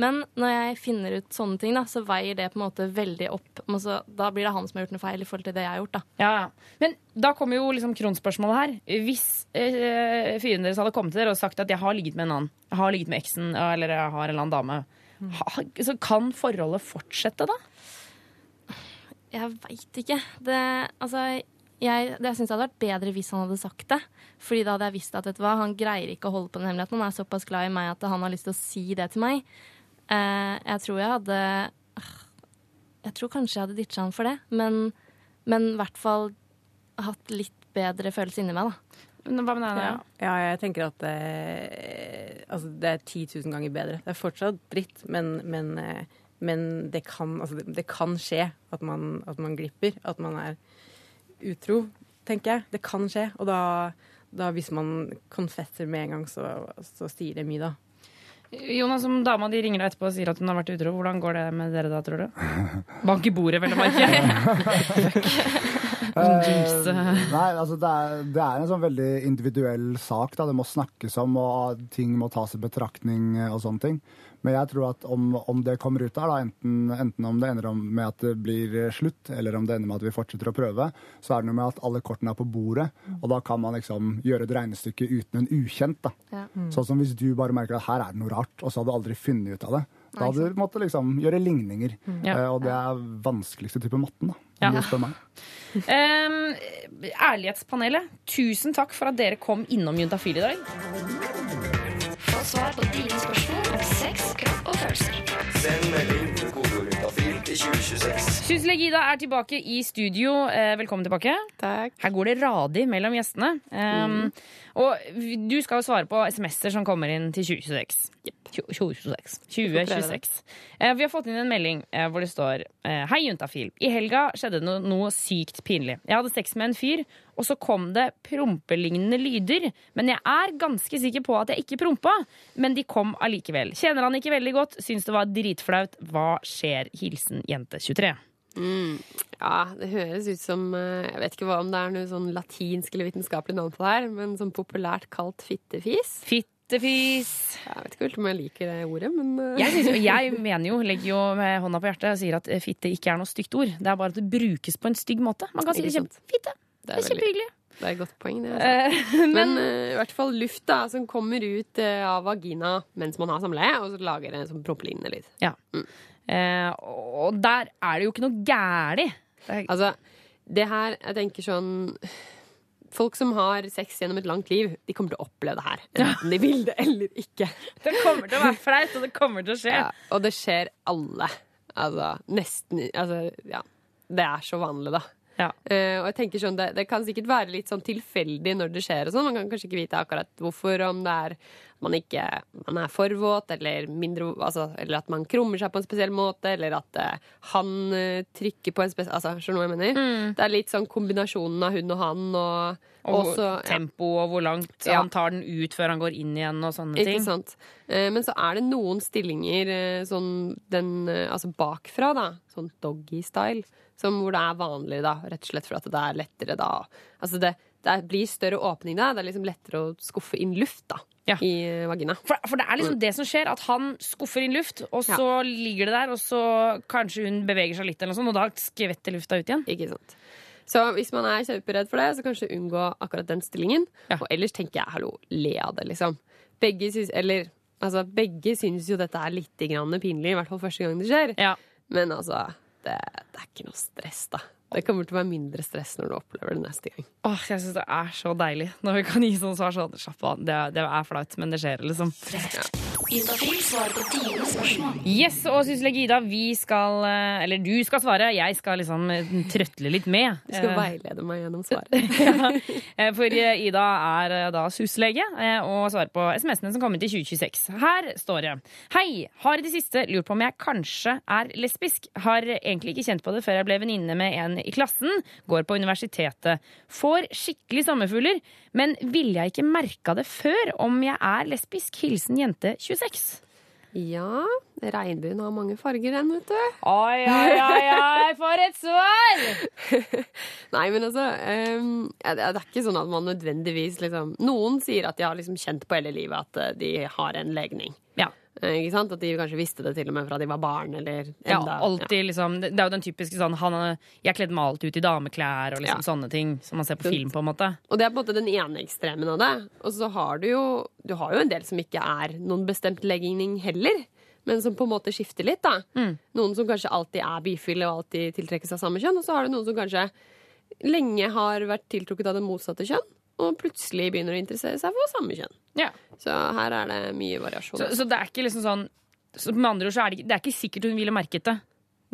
Men når jeg finner ut sånne ting, da, så veier det på en måte veldig opp. Så, da blir det han som har gjort noe feil i forhold til det jeg har gjort, da. Ja, ja. Men da kommer jo liksom kronspørsmålet her. Hvis eh, fyren deres hadde kommet til dere og sagt at 'jeg har ligget med en annen', 'jeg har ligget med eksen', eller 'jeg har en eller annen dame', ha, så kan forholdet fortsette da? Jeg veit ikke. Det, altså, jeg, det, jeg syns det hadde vært bedre hvis han hadde sagt det. Fordi da hadde jeg visst at vet du hva, han greier ikke å holde på den hemmeligheten. Han er såpass glad i meg at han har lyst til å si det til meg. Eh, jeg tror jeg hadde Jeg tror kanskje jeg hadde ditcha han for det. Men men i hvert fall hatt litt bedre følelse inni meg, da. Hva med deg, Ja. Ja, jeg tenker at eh, altså, det er 10 000 ganger bedre. Det er fortsatt dritt, men, men, eh, men det, kan, altså, det, det kan skje at man, at man glipper. At man er utro, tenker jeg. Det kan skje. Og da, da hvis man konfesser med en gang, så, så sier det mye, da. Jonas, om dama di ringer deg etterpå og sier at hun har vært utro, hvordan går det med dere da, tror du? Bank i bordet, vel å merke. Eh, nei, altså det er, det er en sånn veldig individuell sak. Da. Det må snakkes om, og ting må tas i betraktning og sånne ting. Men jeg tror at om, om det kommer ut der, da, enten, enten om det ender med at det blir slutt, eller om det ender med at vi fortsetter å prøve, så er det noe med at alle kortene er på bordet. Og da kan man liksom gjøre et regnestykke uten en ukjent. da. Ja. Sånn som hvis du bare merker at her er det noe rart, og så hadde du aldri funnet ut av det. Da hadde du måttet liksom gjøre ligninger. Ja. Eh, og det er vanskeligste type matten, da. Ja. Um, ærlighetspanelet, tusen takk for at dere kom innom Juntafil i dag. Svar på dine spørsmål om sex, kropp og følelser. Send melding til kodeord juntafil til 2026. Syslege Ida er tilbake i studio. Eh, velkommen tilbake. Takk. Her går det radig mellom gjestene. Um, Og du skal jo svare på SMS-er som kommer inn til 2026. 2026. 2026. Eh, Vi har fått inn en melding eh, hvor det står eh, Hei, juntafil. I helga skjedde det noe, noe sykt pinlig. Jeg hadde sex med en fyr, og så kom det prompelignende lyder. Men jeg er ganske sikker på at jeg ikke prompa, men de kom allikevel. Kjenner han ikke veldig godt, syns det var dritflaut. Hva skjer? Hilsen jente 23. Mm. Ja, det høres ut som eh, Jeg vet ikke hva om det er noe sånn latinsk eller vitenskapelig navn på det her, men sånn populært kalt fittefis. Fittefis. Jeg vet ikke helt om jeg liker det ordet, men eh, Jeg, jo- jeg mener jo, legger jo med hånda på hjertet og sier at fitte ikke er noe stygt ord. Det er bare at det brukes på en stygg måte. Man kan si det kjempe, fitte. Det er kjempehyggelig. Det er et godt poeng, det. Eh, Altså. men- men eh, i hvert fall luft da, som kommer ut eh, av vagina mens man har samleie, og så lager det sånn prompelignende lyd. Ja. Eh, og der er det jo ikke noe gæli. Altså, det her, jeg tenker sånn Folk som har sex gjennom et langt liv, de kommer til å oppleve det her. Enten de vil det eller ikke. Det kommer til å være flaut, og det kommer til å skje. Ja, og det skjer alle. Altså nesten Altså, ja. Det er så vanlig, da. Eh, og jeg tenker sånn, det, det kan sikkert være litt sånn tilfeldig når det skjer. og sånn. Man kan kanskje ikke vite akkurat hvorfor, om det er man ikke man er for våt, eller, mindre, altså, eller at man krummer seg på en spesiell måte, eller at uh, han uh, trykker på en spesiell altså, Skjønner du hva jeg mener? Det er litt sånn kombinasjonen av hun og han, og, Mm. Og også, ja. tempo, og hvor langt Ja. han tar den ut før han går inn igjen, og sånne Ikke ting. sant. Eh, Men så er det noen stillinger sånn den, altså bakfra, da, sånn doggy-style, som hvor det er vanlig, da, rett og slett for at det er lettere da Altså det, det blir større åpning da, det er liksom lettere å skuffe inn luft da, i eh, vagina. For, for det er liksom det som skjer, at han skuffer inn luft, og så ligger det der, og så kanskje hun beveger seg litt, eller noe sånt, og da skvetter lufta ut igjen. Ikke sant. Så hvis man er kjemperedd for det, så kanskje unngå akkurat den stillingen. Og ellers tenker jeg hallo, le av det, liksom. Begge syns, eller, altså, begge syns jo dette er litt grann pinlig, i hvert fall første gang det skjer. Men altså, det, det er ikke noe stress, da. Det kommer til å være mindre stress når du opplever det neste gang. Åh, jeg syns det er så deilig når vi kan gi sånne svar sånn. Slapp av, det, det er flaut, men det skjer, liksom. Yes, og syslege Ida, vi skal eh, Eller du skal svare, jeg skal liksom eh, trøtle litt med. Du skal Eh, veilede meg gjennom svaret. ja, for Ida er da syslege og svarer på SMS-ene som kommer til 2026. Her står det Hei, har i det siste lurt på om jeg kanskje er lesbisk. Har egentlig ikke kjent på det før jeg ble venninne med en i klassen. Går på universitetet. Får skikkelig sommerfugler. Men ville jeg ikke merka det før om jeg er lesbisk? Hilsen jente 26. Ja, regnbuen har mange farger, den, vet du. Oi, oi, oi, oi, for et svar! Nei, men altså um, Det er ikke sånn at man nødvendigvis liksom Noen sier at de har liksom kjent på hele livet at eh, de har en legning. Ja. Eh, Ikke sant? At de kanskje visste det til og med fra de var barn, eller Ja, alltid, alltid liksom Det er jo den typiske sånn han, Jeg kledde meg alltid ut i dameklær og liksom Ja. sånne ting som man ser på film, på en måte. Og det er på en måte den ene ekstremen av det. Og så har du jo Du har jo en del som ikke er noen bestemt legging heller. Men som på en måte skifter litt, da. Mm. Noen som kanskje alltid er bifile og alltid tiltrekkes av samme kjønn. Og så har du noen som kanskje lenge har vært tiltrukket av det motsatte kjønn. Og plutselig begynner å interessere seg for samme kjønn. Ja. Så her er det mye variasjon. Så, så det er ikke liksom sånn så Med andre ord så er det, det er ikke sikkert hun ville merket det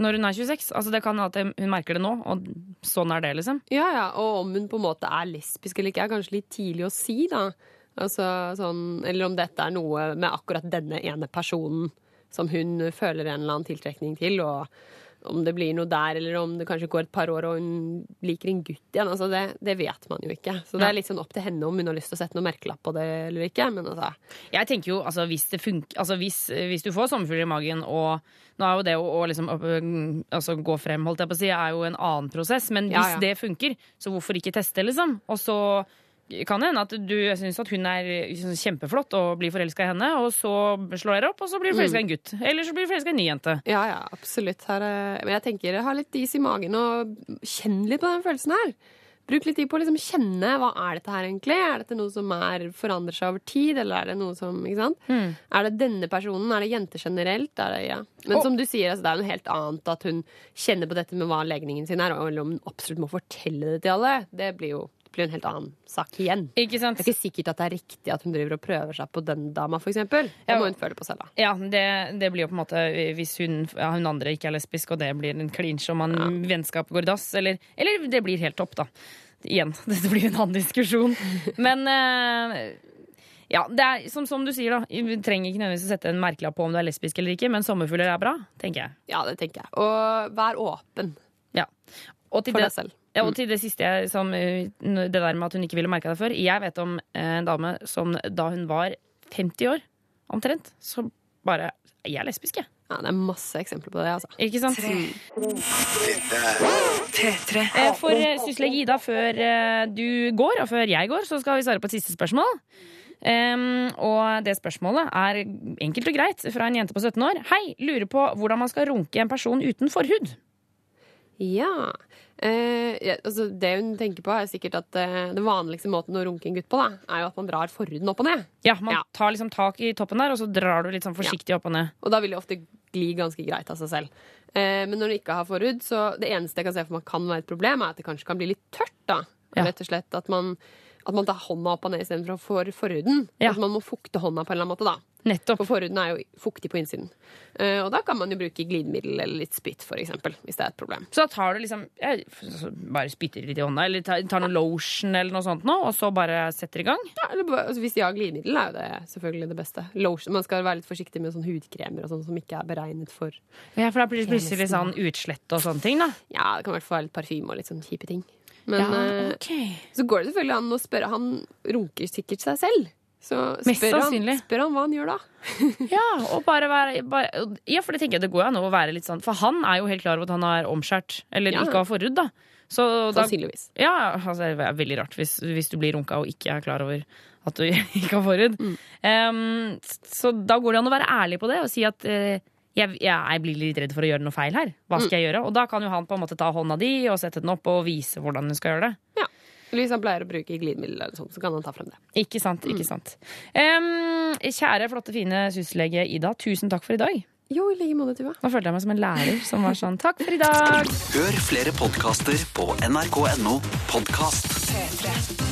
når hun er 26. Altså Det kan hende at hun merker det nå, og sånn er det, liksom. Ja, ja, og om hun på en måte er lesbisk eller ikke, er kanskje litt tidlig å si, da. Altså, sånn, eller om dette er noe med akkurat denne ene personen som hun føler en eller annen tiltrekning til, og om det blir noe der, eller om det kanskje går et par år og hun liker en gutt igjen. Altså det, det vet man jo ikke. Så det er litt sånn opp til henne om hun har lyst til å sette noe merkelapp på det eller ikke. Men altså, Jeg tenker jo, altså hvis det funker Altså hvis, hvis du får sommerfugler i magen, og nå er jo det å, å liksom altså gå frem, holdt jeg på å si, er jo en annen prosess, men Ja, hvis ja. det funker, så hvorfor ikke teste, liksom? Og så kan hende at du syns at hun er kjempeflott og blir forelska i henne, og så slår dere opp, og så blir du forelska i en gutt. Eller så blir du forelska i en ny jente. Ja, ja, absolutt. Her, er- men jeg tenker ha litt is i magen og kjenn litt på den følelsen her. Bruk litt tid på å liksom kjenne hva er dette her egentlig. Er dette noe som er, forandrer seg over tid, eller er det noe som ikke sant? Mm. Er det denne personen? Er det jente generelt? Er det, ja. Men Og- som du sier, altså, det er noe helt annet at hun kjenner på dette med hva legningen sin er, eller om hun absolutt må fortelle det til alle. Det blir jo det blir en helt annen sak igjen. Ikke sant? Det er ikke sikkert at det er riktig at hun driver og prøver seg på den dama, eksempel. Det Ja. må hun føle på selv, da. Ja, det, det blir jo på en måte Hvis hun, ja, hun andre ikke er lesbisk, og det blir en klinsj, om man vennskapet går i dass, eller, eller det blir helt topp, da. Igjen, dette blir en annen diskusjon. Men uh, ja, det er som, som du sier, da. Vi trenger ikke nødvendigvis å sette en merkelapp på om du er lesbisk eller ikke, men sommerfugler er bra, tenker jeg. Ja, det tenker jeg. Og vær åpen. Ja. Og til For det, deg selv. Ja, og Mm. til det siste, som, eh, det der med at hun ikke ville merka det før. Jeg vet om eh, en dame som da hun var 50 år, omtrent, så bare Jeg er lesbisk, jeg. Ja, det er masse eksempler på det, altså. Ikke sant? P3. Eh, For syslege Ida, før du går, og før jeg går, så skal vi svare på et siste spørsmål. Um, og det spørsmålet er enkelt og greit fra en jente på 17 år. Hei, lurer på hvordan man skal runke en person uten forhud. Ja. Eh, ja, altså det hun tenker på, er sikkert at eh, det vanligste måten å runke en gutt på, da, er jo at man drar forhuden opp og ned. Ja, Man tar liksom tak i toppen der, og så drar du litt sånn forsiktig opp og ned. Og da vil det ofte gli ganske greit av seg selv. Eh, men når du ikke har forhud, så det eneste jeg kan se for meg kan være et problem, er at det kanskje kan bli litt tørt. da. Ja. Rett og slett at man, at man tar hånda opp og ned istedenfor for forhuden. At man må fukte hånda på en eller annen måte, da. Nettopp. For forhuden er jo fuktig på innsiden. Uh, og da kan man jo bruke glidemiddel eller litt spytt, for eksempel, hvis det er et problem. Så da tar du liksom jeg, Bare spytter litt i hånda, eller tar, tar noe lotion eller noe sånt nå, og så bare setter i gang? Ja, eller altså, hvis de har glidemiddel, er jo det selvfølgelig det beste. Lotion, man skal være litt forsiktig med sånn hudkremer og sånn som ikke er beregnet for Ja, for da blir det plutselig sånn utslett og sånne ting, da. Ja, det kan i hvert fall være litt parfyme og litt sånn kjipe ting. Men Ja, okay. så går det selvfølgelig an å spørre Han runker sikkert seg selv. Så spør han, spør han hva han gjør da. Ja, og bare være bare, Ja, for det tenker jeg det går an å være litt sånn For han er jo helt klar over at han er omskjært, eller Ja. ikke har forhud, da. Så da. Ja, altså, det er veldig rart hvis, hvis du blir runka og ikke er klar over at du ikke har forhud. Mm. Um, så da går det an å være ærlig på det og si at eh, jeg, jeg, jeg blir litt redd for å gjøre noe feil her. Hva skal jeg gjøre? Og da kan jo han på en måte ta hånda di og sette den opp og vise hvordan hun skal gjøre det. Ja. hvis han pleier å bruke glidemiddel, eller sånt, så kan han ta frem det. Ikke sant, ikke sant. Um, kjære, flotte, fine syslege Ida, tusen takk for i dag. Jo, i like måte, Tuva. Nå følte jeg meg som en lærer som var sånn takk for i dag. Hør flere podkaster på nrk.no podkast. P3.